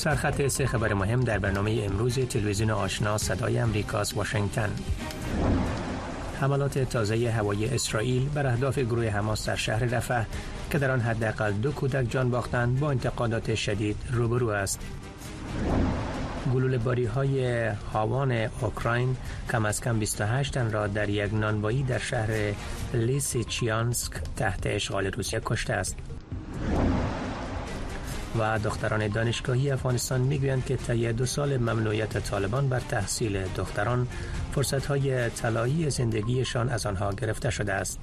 سرخط سه خبر مهم در برنامه امروز تلویزیون آشنا صدای امریکاست واشنگتن. حملات تازه هوایی اسرائیل بر اهداف گروه حماس در شهر رفح که در آن حداقل دو کودک جان باختند با انتقادات شدید روبرو است. گلوله باری های هاوان اوکراین کم از کم 28 تن را در یک نانوایی در شهر لیسیچیانسک تحت اشغال روسیه کشته است. و دختران دانشگاهی افغانستان می‌گویند که طی دو سال ممنوعیت طالبان بر تحصیل دختران فرصتهای طلایی زندگیشان از آنها گرفته شده است.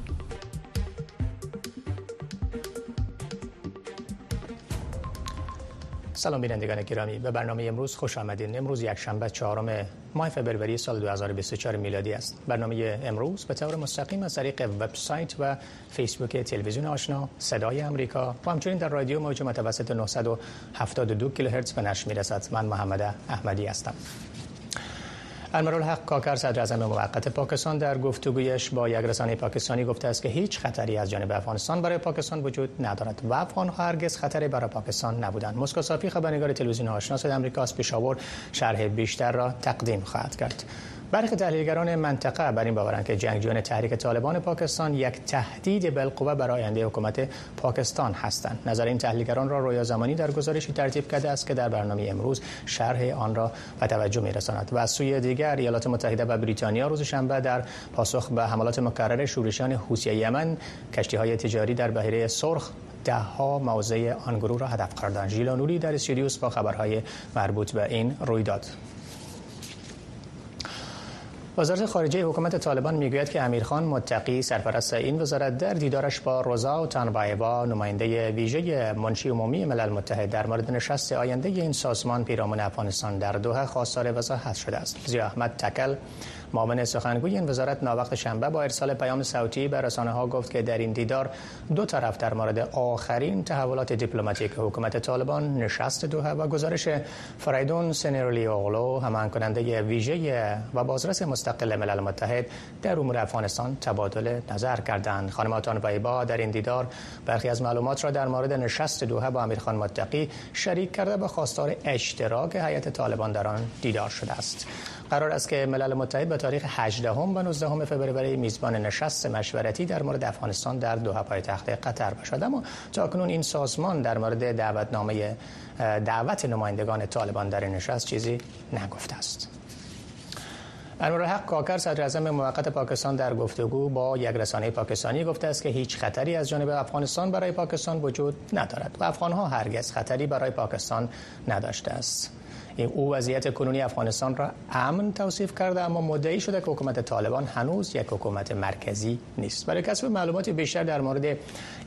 سلام بینندگان گرامی. به برنامه امروز خوش آمدین. امروز یک شنبه چهارم ماه فوریه سال 2024 میلادی است. برنامه امروز به طور مستقیم از طریق وبسایت و فیسبوک تلویزیون آشنا صدای امریکا و همچنین در رادیو موج متوسط 972 کیلوهرتز به نشر می‌رسد. من محمد احمدی هستم. حق کاکر صدر اعظم موقت پاکستان در گفتگویش با یک رسانه پاکستانی گفته است که هیچ خطری از جانب افغانستان برای پاکستان وجود ندارد و افغان هرگز خطری برای پاکستان نبودند. مسکو صافی خبرنگار تلویزیون آشنا صدای آمریکا از پیشاور شرح بیشتر را تقدیم خواهد کرد. برخی تحلیلگران منطقه بر این باورند که جنگجویان تحریک طالبان پاکستان یک تهدید بالقوه برای آینده حکومت پاکستان هستند. نظر این تحلیلگران را رویا زمانی در گزارشی ترتیب کرده است که در برنامه امروز شرح آن را به توجه میرساند و از سوی دیگر ایالات متحده و بریتانیا روز شنبه در پاسخ به حملات مکرر شورشیان حوثی یمن کشتی های تجاری در بحیره سرخ ده ها موضع آن گروه را هدف کردند ژیلا در استودیوس با خبرهای مربوط به این رویداد. وزارت خارجه حکومت طالبان می‌گوید که امیرخان متقی سرپرست این وزارت در دیدارش با روزا و تنبایبا نماینده ویژه منشی عمومی ملل متحد در مورد نشست آینده این سازمان پیرامون افغانستان در دوحه خواستار وضاحت شده است. زیا احمد تکل معاون سخنگوی این وزارت ناوقت شنبه با ارسال پیام صوتی به رسانه ها گفت که در این دیدار دو طرف در مورد آخرین تحولات دیپلماتیک حکومت طالبان نشست دوحه و گزارش فریدون سنرلی اوغلو همان کننده ویژه و بازرس مستقل ملل متحد در امور افغانستان تبادل نظر کردند. خانم آتان ویبا در این دیدار برخی از معلومات را در مورد نشست دوحه با امیرخان متقی شریک کرده و خواستار اشتراک هیئت طالبان در آن دیدار شده است. قرار است که ملل متحد به تاریخ 18 و 19 فوریه میزبان نشست مشورتی در مورد افغانستان در دوحه پایتخت قطر باشد. اما تاکنون این سازمان در مورد دعوتنامه دعوت نمایندگان طالبان در نشست چیزی نگفته است. حق کاکر صدر اعظم موقت پاکستان در گفتگو با یک رسانه پاکستانی گفته است که هیچ خطری از جانب افغانستان برای پاکستان وجود ندارد و افغان ها هرگز خطری برای پاکستان نداشته است. او وضعیت کنونی افغانستان را امن توصیف کرده اما مدعی شده که حکومت طالبان هنوز یک حکومت مرکزی نیست. برای کسب معلومات بیشتر در مورد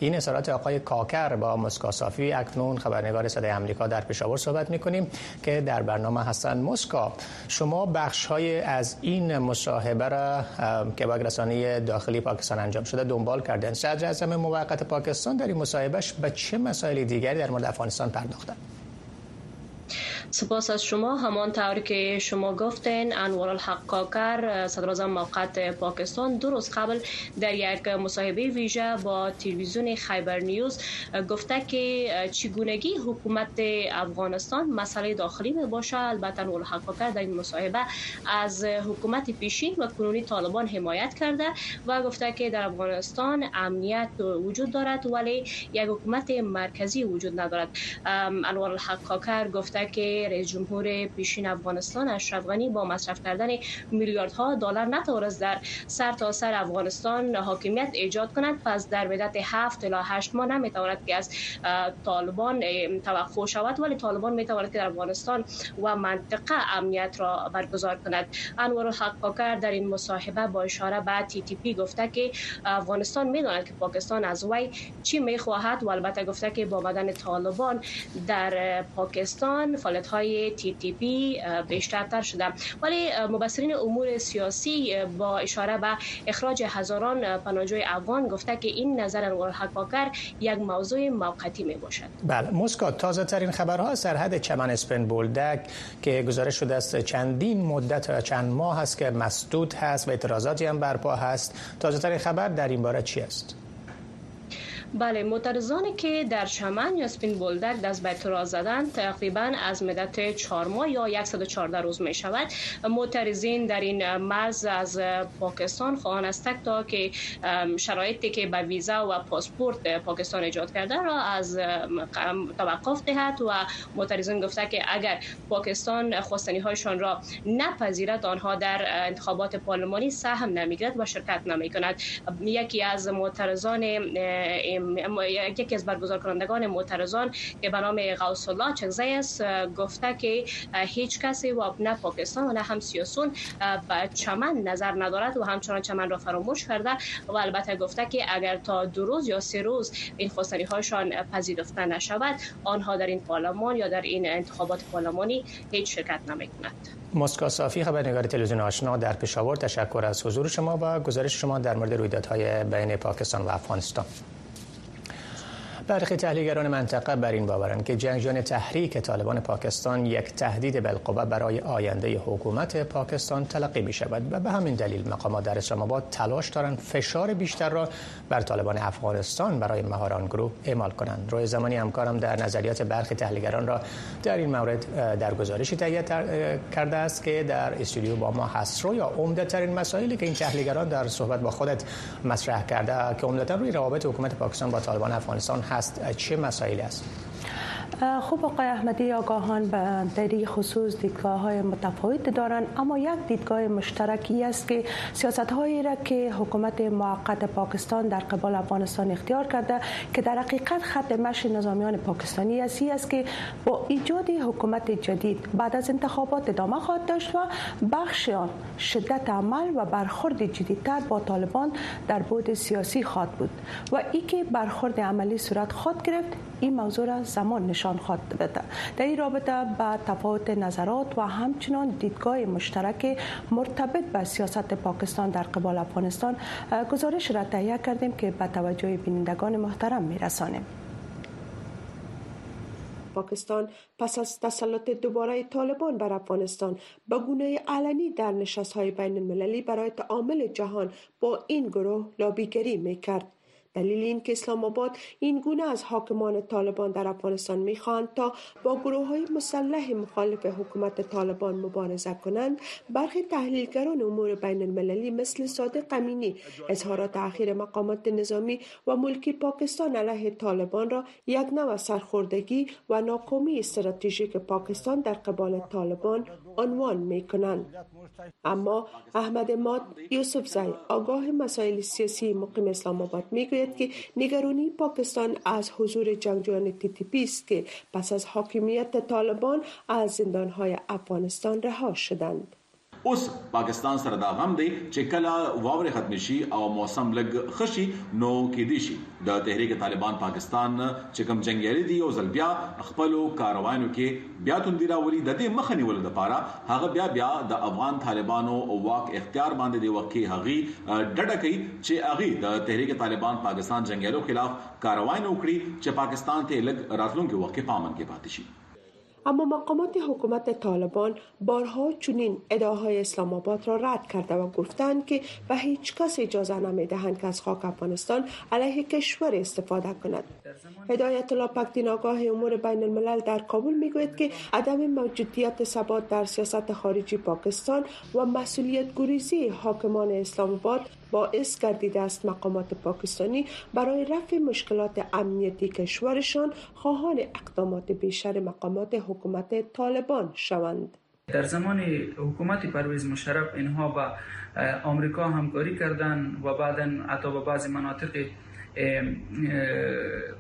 این اظهارات آقای کاکر با مسکا صافی اکنون خبرنگار صدای آمریکا در پشاور صحبت می‌کنیم که در برنامه هستن مسکا شما بخش های از این مصاحبه را که با رسانه داخلی پاکستان انجام شده دنبال کردن صدر اعظم موقت پاکستان در این مصاحبهش به چه مسائل دیگری در مورد افغانستان پرداختند؟ سپاس از شما. همان طوری که شما گفتین انوار الحق کاکر صدر موقت پاکستان دو روز قبل در یک مصاحبه ویژه با تلویزیون خیبر نیوز گفته که چگونگی حکومت افغانستان مسئله داخلی می باشه البته انوار الحق کاکر در این مصاحبه از حکومت پیشین و کنونی طالبان حمایت کرده و گفته که در افغانستان امنیت وجود دارد ولی یک حکومت مرکزی وجود ندارد. انوار الحق کاکر گفته که رئیس جمهور پیشین افغانستان اشرف غنی با مصرف کردن میلیاردها دلار نتوانست در سر تا سر افغانستان حاکمیت ایجاد کند. پس در مدت 7 الی 8 ماه نمی‌تواند که از طالبان توقع شود ولی طالبان می‌تواند که در افغانستان و منطقه امنیت را برگزار کند. انور الحق کاکر در این مصاحبه با اشاره به تی تی پی گفته که افغانستان می‌داند که پاکستان از وی چی می‌خواهد و البته گفته که با بدن طالبان در پاکستان فعالیت های تی تی پی بیشترتر شده ولی مبصرین امور سیاسی با اشاره به اخراج هزاران پناهجوی افغان گفته که این نظر انوار حقاکر یک موضوع موقتی می باشد. بله مسکو تازه ترین خبرها سرحد چمن اسپن بولدک که گزارش شده است چندین مدت چند ماه است که مسدود هست و اعتراضاتی هم برپا هست. تازه ترین خبر در این باره چی است؟ بله معترضانی که در چمن یا سپین بولدک دست به اعتراض زدن تقریبا از مدت 4 ماه یا 114 روز می شود. معترضین در این مرز از پاکستان خواهان است تا که شرایطی که به ویزا و پاسپورت پاکستان ایجاد کرده را از توقف دهد و معترضین گفته که اگر پاکستان خواستنی هایشان را نپذیرد آنها در انتخابات پارلمانی سهم نمی‌گیرد و شرکت نمی کند یکی از معترضان یکی از برگزار کنندگان معترضان که به نام غوث الله چگزیس گفته که هیچ کسی و نه پاکستان و نه هم سیاسون به چمن نظر ندارد و همچنان چمن را فراموش کرده و البته گفته که اگر تا دو روز یا سه روز این خواستنی هایشان پذیرفته نشود آنها در این پارلمان یا در این انتخابات پارلمانی هیچ شرکت نمی کند مسکا صافی خبرنگار تلویزیون آشنا در پشاور تشکر از حضور شما و گزارش شما در مورد رویدادهای بین پاکستان و افغانستان. برخی تحلیلگران منطقه بر این باورند که جنگجویان تحریک طالبان پاکستان یک تهدید بالقوه برای آینده حکومت پاکستان تلقی می شود و به همین دلیل مقامات در اسلام آباد تلاش دارند فشار بیشتر را بر طالبان افغانستان برای مهاران گروه اعمال کنند. روی زمانی همکارم در نظریات برخی تحلیلگران را در این مورد در گزارشی تهیه کرده است که در استودیو با ما هست. رو یا عمده ترین مسائلی که این تحلیلگران در صحبت با خودت مطرح کرده که عمدتا روی روابط حکومت پاکستان با طالبان افغانستان هست. چه مسائلی است خوب آقای احمدی آگاهان به دری خصوص دیدگاه های متفاوت دارند اما یک دیدگاه مشترکی است که سیاست هایی را که حکومت موقت پاکستان در قبال افغانستان اختیار کرده که در حقیقت خط مشی نظامیان پاکستانی اسی است که با ایجاد حکومت جدید بعد از انتخابات ادامه خواهد داشت و بخش آن شدت عمل و برخورد جدیدتر با طالبان در بود سیاسی خواهد بود و ای که برخورد عملی صورت خواهد گرفت این موضوع را زمان نشان خواهد بده در این رابطه با تفاوت نظرات و همچنان دیدگاه مشترک مرتبط به سیاست پاکستان در قبال افغانستان گزارش را تهیه کردیم که به توجه بینندگان محترم میرسانیم پاکستان پس از تسلط دوباره طالبان بر افغانستان به گونه علنی در نشست های بین المللی برای تعامل جهان با این گروه لابیگری می کرد. دلیل این که اسلام آباد این گونه از حاکمان طالبان در افغانستان می‌خواهند تا با گروه های مسلح مخالف حکومت طالبان مبارزه کنند برخی تحلیلگران امور بین المللی مثل صادق امینی اظهارات اخیر مقامات نظامی و ملکی پاکستان علیه طالبان را یک نوع سرخوردگی و ناکامی استراتژیک پاکستان در قبال طالبان عنوان می کنند. اما احمد ماد یوسف زای آگاه مسائل سیاسی مقیم اسلام آباد می که نگرانی پاکستان از حضور جنگجویان تی است که پس از حاکمیت طالبان از زندانهای افغانستان رها شدند. اوس پاکستان سره دا غم دی چې کله واورې ختم شي او موسم لګ خشي نو کې دي شي. د تحریک طالبان پاکستان چې کوم جنگیالي دي او ځل بیا خپل کاروانو کې بیا توندی راولي. د دې مخ نیول د پاره هغه بیا بیا د افغان طالبانو واک اختیار باندې دی وکي هغي ډډه کوي چې هغه د تحریک طالبان پاکستان جنگیالو خلاف کاروان وکړي چې پاکستان ته لګ راتلونکي وخت پامن کې پاتې شي اما مقامات حکومت طالبان بارها چنین ادعاهای اسلام آباد را رد کرده و گفتند که به هیچ کس اجازه نمی‌دهند که از خاک افغانستان علیه کشور استفاده کند. هدایت الله پکتین آگاه امور بین الملل در کابل می‌گوید که عدم موجودیت ثبات در سیاست خارجی پاکستان و مسئولیت گریزی حاکمان اسلام آباد باعث گردیده است مقامات پاکستانی برای رفع مشکلات امنیتی کشورشان خواهان اقدامات بیشتر مقامات حکومت طالبان شوند. در زمان حکومت پرویز مشرف اینها با آمریکا همکاری کردند و بعدا حتی به بعضی مناطق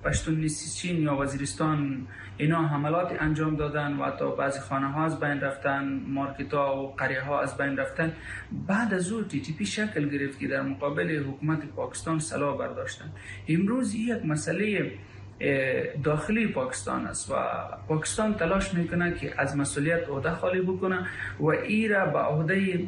پشتون چین یا وزیرستان اینا حملات انجام دادن و حتی بعضی خانه ها از بین رفتن مارکت ها و قریه ها از بین رفتن. بعد از او تی تی پی شکل گرفت که در مقابل حکومت پاکستان سلاح برداشتن. امروز یک مسئله داخلی پاکستان است و پاکستان تلاش می‌کنه که از مسئولیت عهده خالی بکنه و ای را به عهده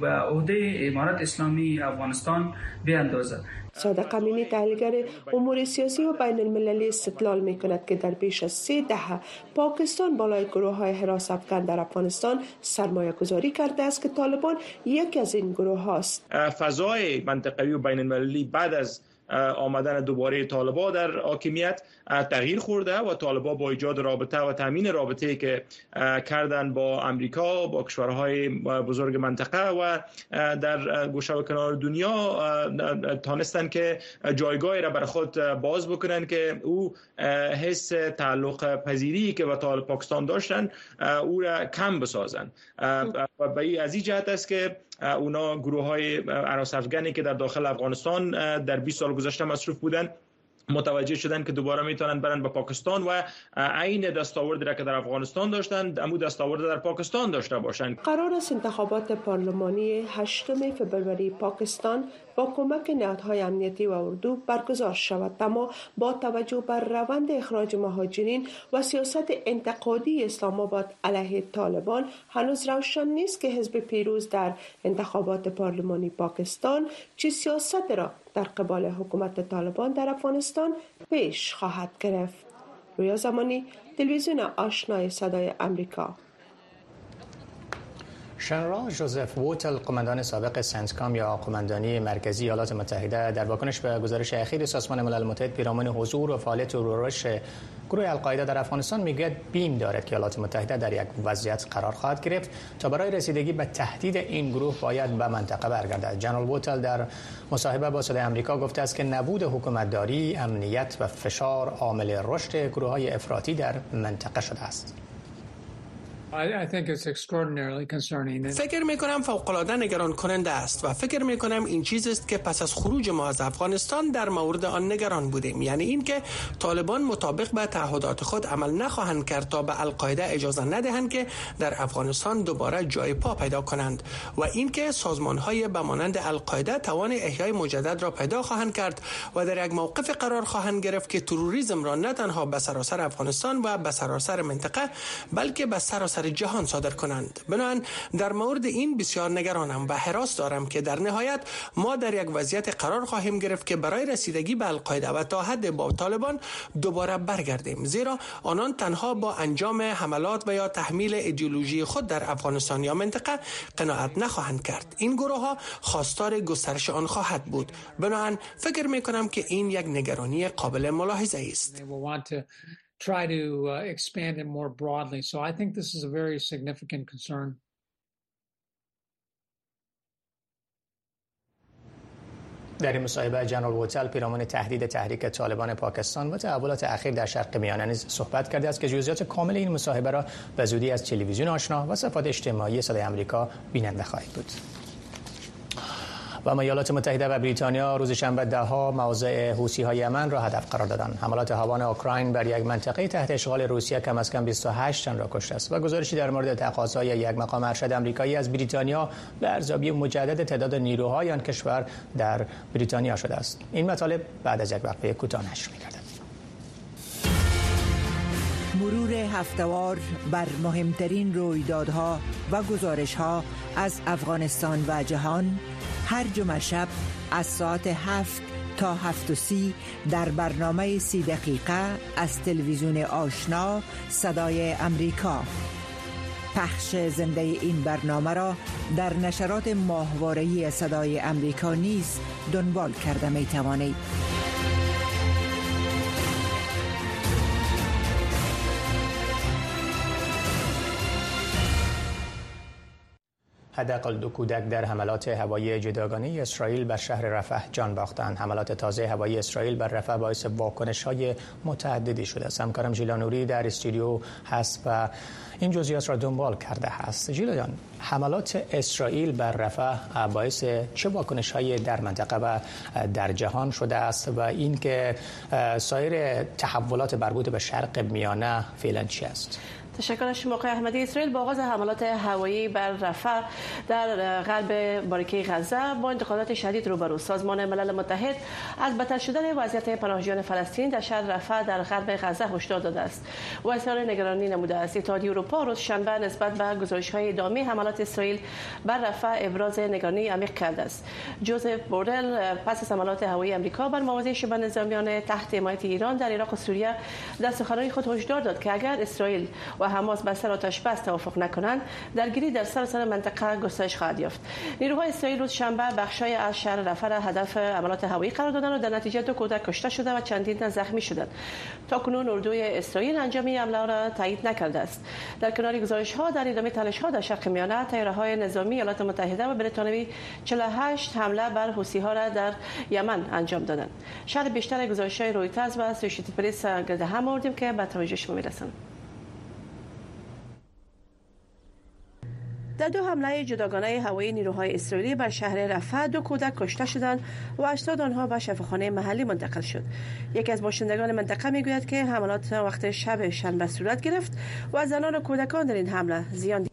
به عهده امارت اسلامی افغانستان بیاندازه صادق امینی تحلیلگر امور سیاسی و بین المللی استدلال می کند که در بیش از سه دهه پاکستان بالای گروه های حراس افغان در افغانستان سرمایه گذاری کرده است که طالبان یکی از این گروه هاست فضای منطقوی و بین المللی بعد از آمدن دوباره طالبا در حاکمیت تغییر خورده و طالبا با ایجاد رابطه و تامین رابطه که کردن با امریکا با کشورهای بزرگ منطقه و در گوشه و کنار دنیا تانستن که جایگاهی را بر خود باز بکنن که او حس تعلق پذیری که با پاکستان داشتن او را کم بسازن. و از این جهت است که اونا گروه های که در داخل افغانستان در 20 سال گذشته مصروف بودن. متوجه شدن که دوباره می‌تونن برن به پاکستان و عین دستاوردی را که در افغانستان داشتن امو دستاورد در پاکستان داشته باشند قرار است انتخابات پارلمانی 8 فوریه پاکستان با کمک نهادهای امنیتی و اردو برگزار شود. اما با توجه بر روند اخراج مهاجرین و سیاست انتقادی اسلام آباد علیه طالبان هنوز روشن نیست که حزب پیروز در انتخابات پارلمانی پاکستان چه سیاست را در قبال حکومت طالبان در افغانستان پیش خواهد گرفت. رویا زمانی تلویزیون آشنای صدای امریکا. ژنرال جوزف ووتل قماندان سابق سنتکام یا قماندانی مرکزی ایالات متحده در واکنش به گزارش اخیر سازمان ملل متحد پیرامون حضور و فعالیت رورش گروه القاعده در افغانستان میگه بیم دارد که ایالات متحده در یک وضعیت قرار خواهد گرفت تا برای رسیدگی به تهدید این گروه باید به منطقه برگردد جنرال ووتل در مصاحبه با صدای آمریکا گفته است که نبود حکومتداری امنیت و فشار عامل رشد گروه های افراطی در منطقه شده است. فکر می کنم فوق العاده نگران کننده است و فکر می کنم این چیز است که پس از خروج ما از افغانستان در مورد آن نگران بودیم. یعنی اینکه طالبان مطابق به تعهدات خود عمل نخواهند کرد تا به القاعده اجازه ندهند که در افغانستان دوباره جای پا پیدا کنند و اینکه سازمان های به مانند القاعده توان احیای مجدد را پیدا خواهند کرد و در یک موقف قرار خواهند گرفت که تروریسم را نه تنها به سراسر افغانستان و به سراسر منطقه بلکه به سراسر جهان صادر کنند. بنابراین در مورد این بسیار نگرانم و حراس دارم که در نهایت ما در یک وضعیت قرار خواهیم گرفت که برای رسیدگی به القاعده و تا حد با طالبان دوباره برگردیم. زیرا آنان تنها با انجام حملات و یا تحمیل ایدئولوژی خود در افغانستان یا منطقه قناعت نخواهند کرد. این گروه ها خواستار گسترش آن خواهد بود. بنابراین فکر می کنم که این یک نگرانی قابل ملاحظه است. Try to uh, expand it more broadly. So I think this is a very significant concern. در این مصاحبه جنرال ووتل پیرامون تهدید تحریک طالبان پاکستان و تحولات اخیر در شرق میانه نیز صحبت کرده است که جزئیات کامل این مصاحبه را به زودی از تلویزیون آشنا و صفحات اجتماعی صدای آمریکا بیننده خواهید بود. و ایالات متحده و بریتانیا روز شنبه ده ها مواضع حوسی های یمن را هدف قرار دادند. حملات هوان اوکراین بر یک منطقه تحت اشغال روسیه کم از کم 28 تن را کشته است و گزارشی در مورد تقاضای یک مقام ارشد آمریکایی از بریتانیا به ارزیابی مجدد تعداد نیروهای آن کشور در بریتانیا شده است. این مطالب بعد از یک وقفه کوتاه نشر می‌گردد. مرور هفتوار بر مهمترین رویدادها و گزارشها از افغانستان و جهان هر جمعه شب از ساعت هفت تا هفت و سی در برنامه سی دقیقه از تلویزیون آشنا صدای امریکا پخش زنده این برنامه را در نشرات ماهوارهی صدای امریکا نیز دنبال کرده می توانید. حداقل دو کودک در حملات هوایی جداگانه اسرائیل بر شهر رفح جان باختند. حملات تازه هوایی اسرائیل بر رفح باعث واکنش های متعددی شده است. همکارم ژیلانوری در استودیو هست و این جزئیات را دنبال کرده است. ژیلا جان، حملات اسرائیل بر رفح باعث چه واکنش های در منطقه و در جهان شده است و اینکه سایر تحولات مربوط به شرق میانه فعلا چی است؟ تشکر شما احمدی اسرائیل. با آغاز حملات هوایی بر رفح در غرب باریکه غزه با انتقادات شدید روبرو سازمان ملل متحد از بدتر شدن وضعیت پناهجویان فلسطین در شهر رفح در غرب غزه هشدار داده است. و اظهار نگرانی نموده است. اتحادیه اروپا روز شنبه نسبت به گزارش های ادامه حملات اسرائیل بر رفح ابراز نگرانی عمیق کرده است. جوزف بورل پس از حملات هوایی آمریکا بر مواضع شبه نظامیان تحت حمایت ایران در عراق و سوریه در سخنرانی خود هشدار داد که اگر اسرائیل و حماس به سر آتش بس توافق نکنند درگیری در سراسر منطقه گسترش خواهد یافت. نیروهای اسرائیل روز شنبه بخشای از شهر رفح هدف عملات هوایی قرار دادن و در نتیجه دو کودک کشته شده و چندین زخمی شدند. تا کنون اردوی اسرائیل انجام این حمله را تایید نکرده است. در کنار گزارش ها در ادامه تلاش ها در شرق میانه تیاره های نظامی ایالات متحده و بریتانیایی 48 حمله بر حوسی ها را در یمن انجام دادند. شهر بیشتر گزارش های رویترز و اسوسییتد پرس گرد هم آوردیم که به توجه شما می‌رسند در دو حمله جداگانه هوایی نیروهای اسرائیلی بر شهر رفح دو کودک کشته شدند و 80 آنها به شفاخانه محلی منتقل شد. یکی از باشندگان منطقه می‌گوید که حملات وقت شب شنبه صورت گرفت و زنان و کودکان در این حمله زیان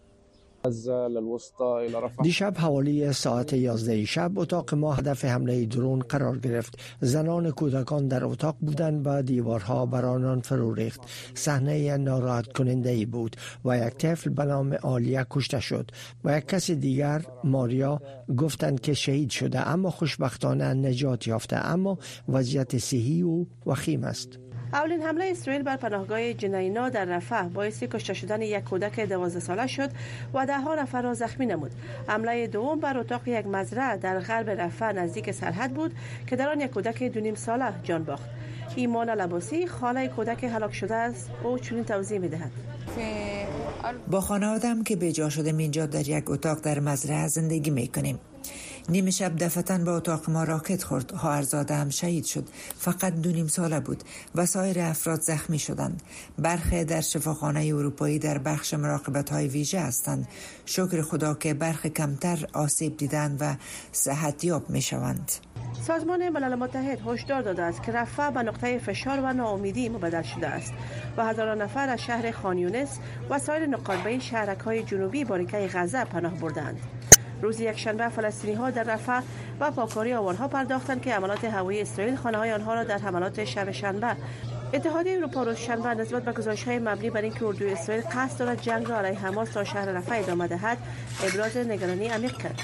دیشب حوالی ساعت 11 شب اتاق ما هدف حمله درون قرار گرفت. زنان کودکان در اتاق بودند و دیوارها بر آنان فرو ریخت صحنه ناراحت کننده ای بود و یک طفل به نام آلیا کشته شد و یک کس دیگر ماریا گفتند که شهید شده اما خوشبختانه نجات یافته اما وضعیت صحی او وخیم است. اولین حمله اسرائیل بر پناهگاه جنینا در رفح باعث کشته شدن یک کودک 12 ساله شد و ده ها نفر را زخمی نمود. حمله دوم بر اتاق یک مزرعه در غرب رفح نزدیک سرحد بود که در آن یک کودک دو نیم ساله جان باخت. ایمان لباسی خاله کودک هلاک شده است او چنین توضیح می‌دهد با خانوادم که به جا شده اینجا در یک اتاق در مزرعه زندگی می کنیم نیمه شب دفتن به اتاق ما راکت خورد. خواهرزاده هم شهید شد. فقط دو نیم ساله بود. و سایر افراد زخمی شدند. برخی در شفاخانه اروپایی در بخش مراقبت های ویژه هستند. شکر خدا که برخی کمتر آسیب دیدند و صحتیاب می شوند سازمان ملل متحد هشدار داده است که رفع به نقطه فشار و ناامیدی مبدل شده است و هزاران نفر از شهر خانیونس و سایر نقاط شهرک های جنوبی باریکه غزه پناه بردند. روز یکشنبه فلسطینی ها در رفح و پاکاری آوانها پرداختند که عملات هوایی اسرائیل خانه های آنها را در حملات شب شنبه اتحادیه اروپا روز شنبه نسبت به گزارش های مبنی بر اینکه اردوی اسرائیل قصد دارد جنگ را علیه حماس تا شهر رفح ادامه دهد ابراز نگرانی عمیق کرد.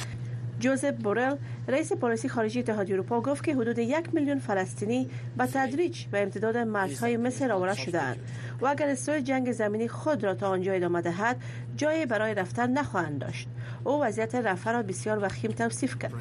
جوزف بورل رئیس پالیسی خارجی اتحادیه اروپا گفت که حدود یک میلیون فلسطینی به تدریج به امتداد مرزهای مصر آورده شدهاند و اگر اسرائیل جنگ زمینی خود را تا آنجا ادامه دهد جایی برای رفتن نخواهند داشت. او وضعیت رفع را بسیار وخیم توصیف کرد.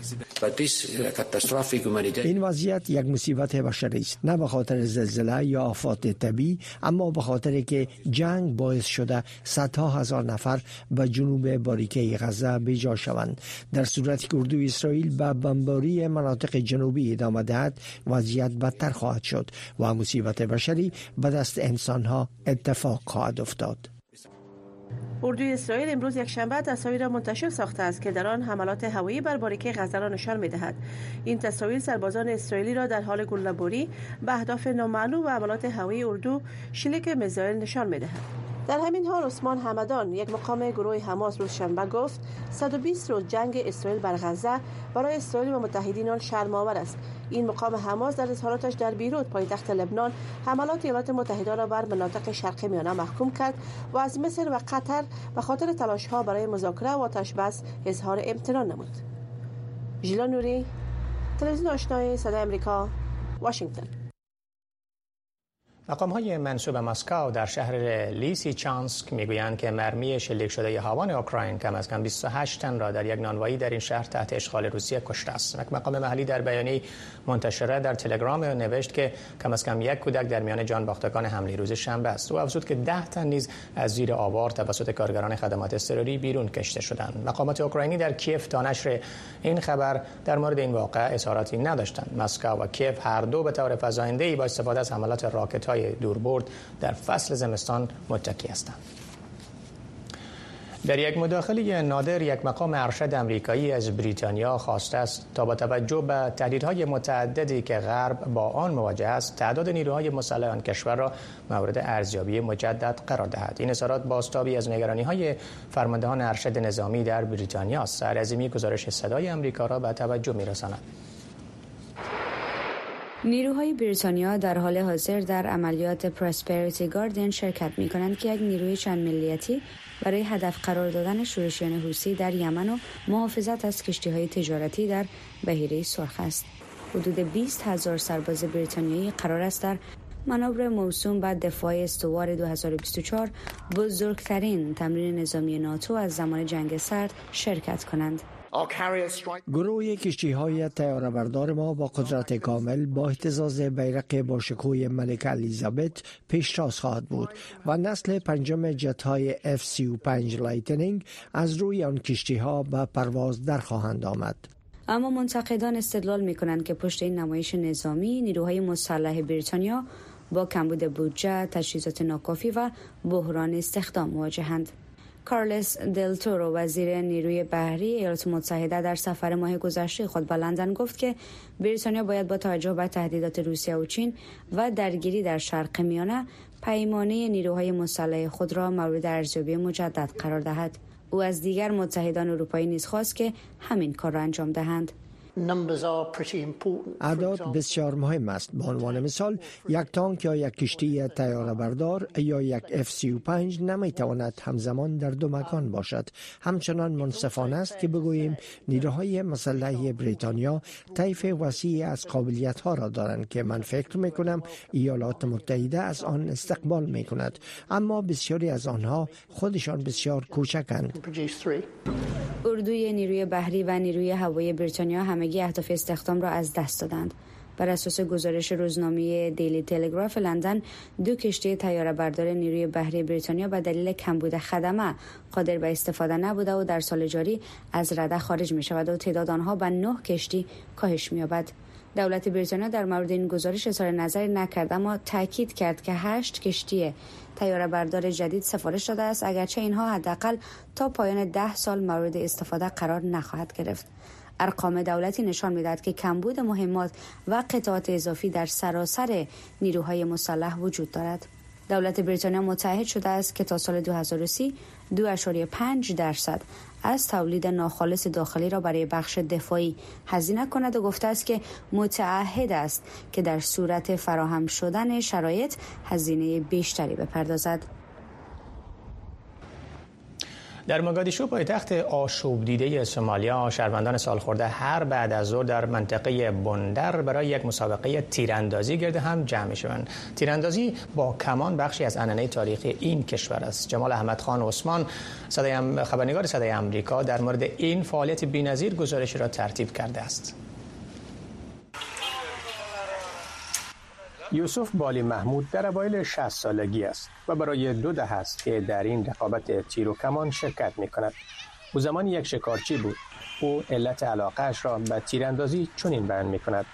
این وضعیت یک مصیبت بشری است. نه به خاطر زلزله یا آفات طبیعی اما به خاطر که جنگ باعث شده صدها هزار نفر به جنوب باریکه غزه بیجا شوند. در صورتی که اردوی اسرائیل به بمباری مناطق جنوبی ادامه دهد وضعیت بدتر خواهد شد و مصیبت بشری به دست انسان ها اتفاق خواهد افتاد. اردوی اسرائیل امروز یک شنبه تصاویر منتشر ساخته است که در آن حملات هوایی بر باریکه غزه را نشان می‌دهد. این تصاویر سربازان اسرائیلی را در حال گله‌باری به اهداف نامعلوم و حملات هوایی اردو شلیک میزایل نشان می‌دهد. در همین حال عثمان حمدان یک مقام گروه حماس روز شنبه گفت 120 روز جنگ اسرائیل بر غزه برای اسرائیل و متحدینان شرم آور است. این مقام حماس در اظهاراتش در بیروت پایتخت لبنان حملات ایالات متحده را بر مناطق شرق میانه محکوم کرد و از مصر و قطر به خاطر تلاش ها برای مذاکره و آتش بس اظهار امتنان نمود. ژیلا نوری تلویزیون آشنای صدای امریکا واشنگتن. مقام های منصوب مسکو در شهر لیسی چانسک می‌گویند که مرمی شلیک شده هاوان اوکراین کم از کم 28 تن را در یک نانوایی در این شهر تحت اشغال روسیه کشته است. یک مقام محلی در بیانیه منتشره در تلگرام نوشت که کم از کم یک کودک در میان جان باختگان حمله روز شنبه است. او افزود که 10 تن نیز از زیر آوار توسط کارگران خدمات اضطراری بیرون کشته شدند. مقامات اوکراینی در کیف تا نشر این خبر در مورد این واقعه اظهاراتی نداشتند. مسکو و کیف هر دو به طور فزاینده با استفاده از حملات راکت دوربرد در فصل زمستان متکی هستند. در یک مداخله نادر یک مقام ارشد امریکایی از بریتانیا خواسته است تا با توجه به تهدیدهای متعددی که غرب با آن مواجه است تعداد نیروهای مسلح آن کشور را مورد ارزیابی مجدد قرار دهد. این اظهارات بازتابی از نگرانی های فرماندهان ارشد نظامی در بریتانیا است. سرعظیمی گزارش صدای امریکا را به توجه میرساند. نیروهای بریتانیا در حال حاضر در عملیات پراسپریتی گاردن شرکت می کنند که یک نیروی چند ملیتی برای هدف قرار دادن شورشیان حوسی در یمن و محافظت از کشتی های تجارتی در بحیره سرخ است. حدود 20 هزار سرباز بریتانیایی قرار است در منابر موسوم به دفاع استوار 2024 بزرگترین تمرین نظامی ناتو از زمان جنگ سرد شرکت کنند. گروه کشتی های تیاره بردار ما با قدرت کامل با اهتزاز بیرق با شکوه ملک الیزابت پیشتاز خواهد بود و نسل پنجم جت های F-35 Lightning از روی آن کشتی ها به پرواز در خواهند آمد. اما منتقدان استدلال می کنند که پشت این نمایش نظامی نیروهای مسلح بریتانیا با کمبود بودجه، تجهیزات ناکافی و بحران استخدام مواجهند. کارلس دلتورو وزیر نیروی بحری ایالات متحده در سفر ماه گذشته خود به لندن گفت که بریتانیا باید با توجه به تهدیدات روسیه و چین و درگیری در شرق میانه پیمانه نیروهای مسلح خود را مورد ارزیابی مجدد قرار دهد. او از دیگر متحدان اروپایی نیز خواست که همین کار را انجام دهند. اعداد بسیار مهم است. به عنوان مثال یک تانک یا یک کشتی تیاره بردار یا یک F-35 نمی تواند همزمان در دو مکان باشد. همچنان منصفانه است که بگوییم نیروهای مسلح بریتانیا طیف وسیع از قابلیت ها را دارند که من فکر می کنم ایالات متحده از آن استقبال می کند اما بسیاری از آنها خودشان بسیار کوچکند. اردوی نیروی بحری و نیروی هوایی بریتانیا همگی اهداف استخدام را از دست دادند. بر اساس گزارش روزنامه دیلی تلگراف لندن دو کشتی تیاره بردار نیروی بحری بریتانیا به دلیل کمبود خدمه قادر به استفاده نبوده و در سال جاری از رده خارج می شود و تعداد آنها به نه کشتی کاهش می یابد دولت بریتانیا در مورد این گزارش اظهار نظری نکرد اما تاکید کرد که هشت کشتی تیاره بردار جدید سفارش داده است اگرچه اینها حداقل تا پایان ده سال مورد استفاده قرار نخواهد گرفت. ارقام دولتی نشان می‌دهد که کمبود مهمات و قطعات اضافی در سراسر نیروهای مسلح وجود دارد دولت بریتانیا متحد شده است که تا سال 2030 2.5 درصد از تولید ناخالص داخلی را برای بخش دفاعی هزینه کند و گفته است که متعهد است که در صورت فراهم شدن شرایط هزینه بیشتری بپردازد. در مگادیشو پایتخت آشوب دیده سومالیا شهروندان سالخورده هر بعد از ظهر در منطقه بندر برای یک مسابقه تیراندازی گرده هم جمع شوند تیراندازی با کمان بخشی از انانه تاریخی این کشور است. جمال احمد خان عثمان صدای خبرنگار صدای آمریکا در مورد این فعالیت بی‌نظیر گزارشی را ترتیب کرده است. یوسف بالی محمود در اوایل 60 سالگی است و برای دو دهه است که در این رقابت تیر و کمان شرکت می کند. او زمان یک شکارچی بود. او علت علاقهش را به تیراندازی چنین بیان می کند.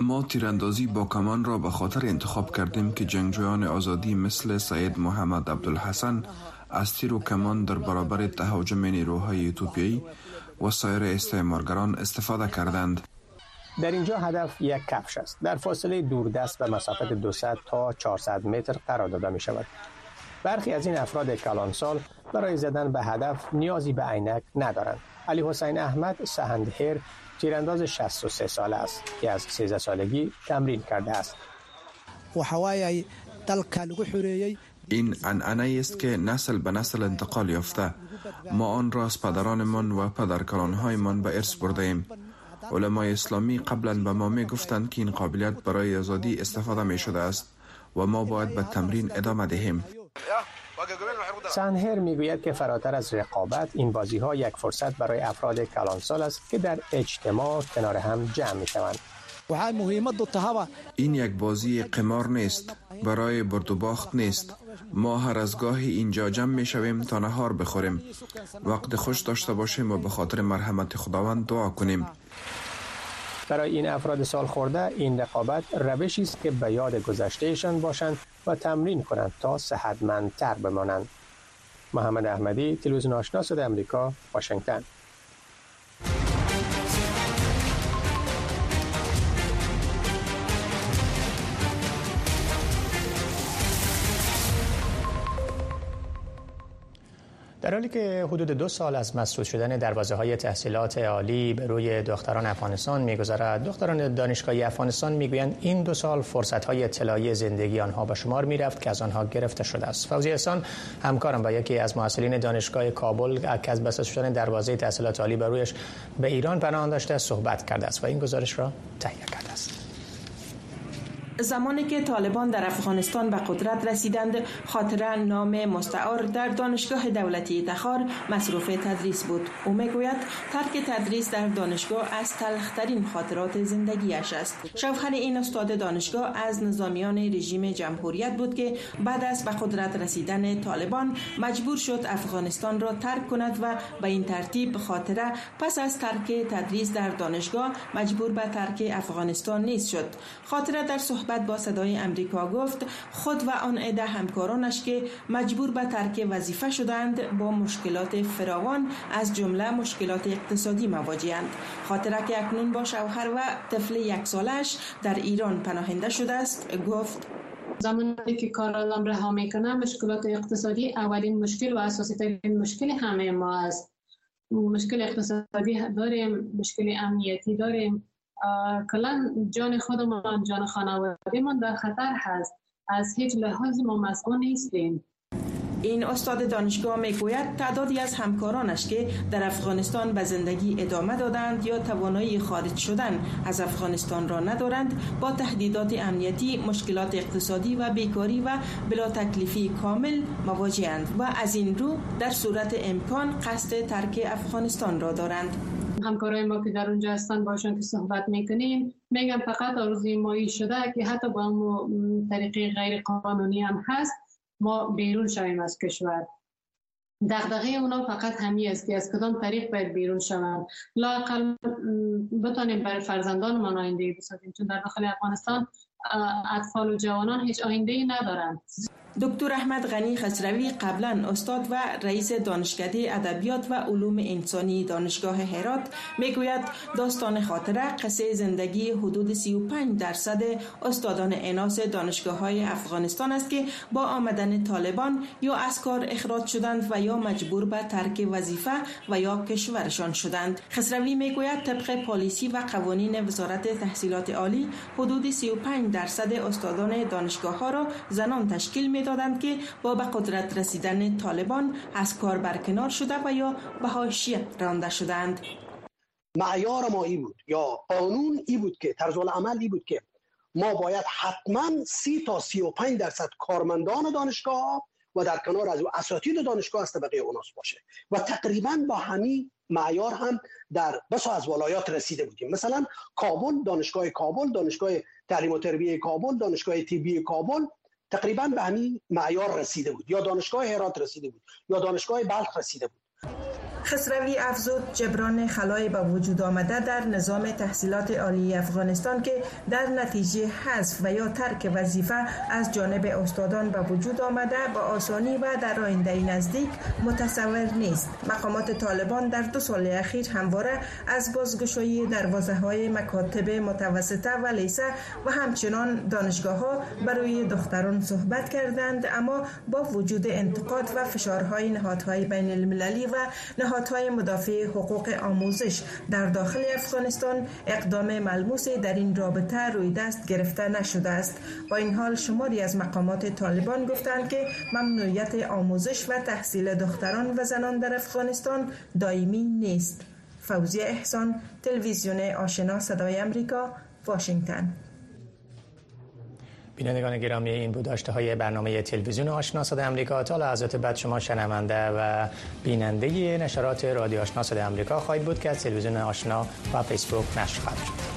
ما تیراندازی با کمان را به خاطر انتخاب کردیم که جنگجویان آزادی مثل سید محمد عبدالحسن از تیر و کمان در برابر تهاجم نیروهای ایتوپیایی و سایر استعمارگران استفاده کردند. در اینجا هدف یک کفش است. در فاصله دوردست به مسافت 200 تا 400 متر قرار داده می شود برخی از این افراد کلانسال برای زدن به هدف نیازی به عینک ندارند. علی حسین احمد سهندهر تیرانداز 63 ساله است که از 13 سالگی تمرین کرده است. این انعنه است که نسل به نسل انتقال یافته. ما آن را از پدرانمان و پدرکلانهایمان به ارث برده ایم علمای اسلامی قبلا به ما می گفتند که این قابلیت برای آزادی استفاده می شده است و ما باید به تمرین ادامه دهیم. سنهر می‌گوید که فراتر از رقابت این بازی ها یک فرصت برای افراد کلانسال است که در اجتماع کنار هم جمع می شوند این یک بازی قمار نیست برای برد و باخت نیست. ما هر از گاهی اینجا جمع می شویم تا نهار بخوریم. وقت خوش داشته باشیم و به خاطر مرحمت خداوند دعا کنیم. برای این افراد سال خورده این رقابت روشی است که به یاد گذشتهشان باشند و تمرین کنند تا صحتمندتر بمانند. محمد احمدی تلویزیون آشنا صدای امریکا واشنگتن. در حالی که حدود دو سال از مسدود شدن دروازه های تحصیلات عالی به روی دختران افغانستان میگذرد دختران دانشگاهی افغانستان می‌گویند این دو سال فرصت های اطلاعی زندگی آنها به شمار می‌رفت که از آنها گرفته شده است. فوزی احسان همکارم با یکی از محصلین دانشگاه کابل که از بسته شدن دروازه تحصیلات عالی به رویش به ایران پناه داشته صحبت کرده است و این گزارش را تهیه کرده است. زمانی که طالبان در افغانستان به قدرت رسیدند خاطره نام مستعار در دانشگاه دولتی تخار مصروف تدریس بود. او می‌گوید ترک تدریس در دانشگاه از تلخترین خاطرات زندگیش است. شوهر این استاد دانشگاه از نظامیان رژیم جمهوریت بود که بعد از به قدرت رسیدن طالبان مجبور شد افغانستان را ترک کند و به این ترتیب خاطره پس از ترک تدریس در دانشگاه مجبور به ترک افغانستان نیست شد. خاطره در صحبت با صدای امریکا گفت خود و آن عده همکارانش که مجبور به ترک وظیفه شدند با مشکلات فراوان از جمله مشکلات اقتصادی مواجهند خاطره که اکنون با شوهر و طفل یک سالش در ایران پناهنده شده است گفت زمانی که کار آدم رها می‌کنه مشکلات اقتصادی اولین مشکل و اساسی ترین مشکل همه ما است. مشکل اقتصادی داریم مشکل امنیتی داریم. کلا جان خودمان جان خانواده در خطر هست. از هیچ لحاظ ما مسئول نیستیم. این استاد دانشگاه می‌گوید تعدادی از همکارانش که در افغانستان به زندگی ادامه دادند یا توانایی خارج شدن از افغانستان را ندارند با تهدیدات امنیتی مشکلات اقتصادی و بیکاری و بلا تکلیفی کامل مواجهند و از این رو در صورت امکان قصد ترک افغانستان را دارند. همکارای ما که در اونجا هستن باشن که صحبت می‌کنیم میگم فقط آرزوی مایی شده که حتی با طریقی غیر قانونی هم هست. ما بیرون شویم از کشور. دغدغه اونا فقط همی است که از کدام طریق باید بیرون شوند؟ لاقل بتانیم برای فرزندان ما آینده بسازیم چون در داخل افغانستان اطفال و جوانان هیچ آینده ای ندارند. دکتر احمد غنی خسروی قبلا استاد و رئیس دانشکده ادبیات و علوم انسانی دانشگاه هرات می‌گوید داستان خاطره قصه زندگی حدود 35 درصد استادان اناس دانشگاه های افغانستان است که با آمدن طالبان یا از کار اخراج شدند و یا مجبور به ترک وظیفه و یا کشورشان شدند. خسروی می‌گوید طبق پالیسی و قوانین وزارت تحصیلات عالی حدود 35 درصد استادان دانشگاه ها را زنان تشکیل می دادند که با به قدرت رسیدن طالبان از کار برکنار شده و یا به حاشیه رانده شدند. معیار ما ای بود یا قانون ای بود که طرز عمل ای بود که ما باید حتما سی تا سی و پنج درصد کارمندان دانشگاه و در کنار از اساتید دانشگاه از طبقه اوناس باشه. و تقریبا با همین معیار هم در بسا از ولایات رسیده بودیم. مثلا کابل دانشگاه کابل دانشگاه تعلیم و تربیه کابل دانشگاه طبی کابل تقریبا به همین معیار رسیده بود. یا دانشگاه هرات رسیده بود یا دانشگاه بلخ رسیده بود. خسروی افزود جبران خلای به وجود آمده در نظام تحصیلات عالی افغانستان که در نتیجه حذف و یا ترک وظیفه از جانب استادان به وجود آمده با آسانی و در آینده نزدیک متصور نیست. مقامات طالبان در دو سال اخیر همواره از بازگشایی دروازه های مکاتب متوسطه و لیسه و همچنان دانشگاه ها برای دختران صحبت کردند اما با وجود انتقاد و فشارهای نهادهای بین المللی و نهادهای مدافع حقوق آموزش در داخل افغانستان اقدام ملموسی در این رابطه روی دست گرفته نشده است. با این حال شماری از مقامات طالبان گفتند که ممنوعیت آموزش و تحصیل دختران و زنان در افغانستان دائمی نیست. فوزی احسان تلویزیون آشنا صدای امریکا واشنگتن. بینندگان گرامی این بود داشته های برنامه تلویزیون آشنا صدای امریکا تا لحظات بعد شما شنونده و بیننده نشرات رادیو آشنا صدای امریکا خواهید بود که از تلویزیون آشنا و فیسبوک نشر خواهد شد.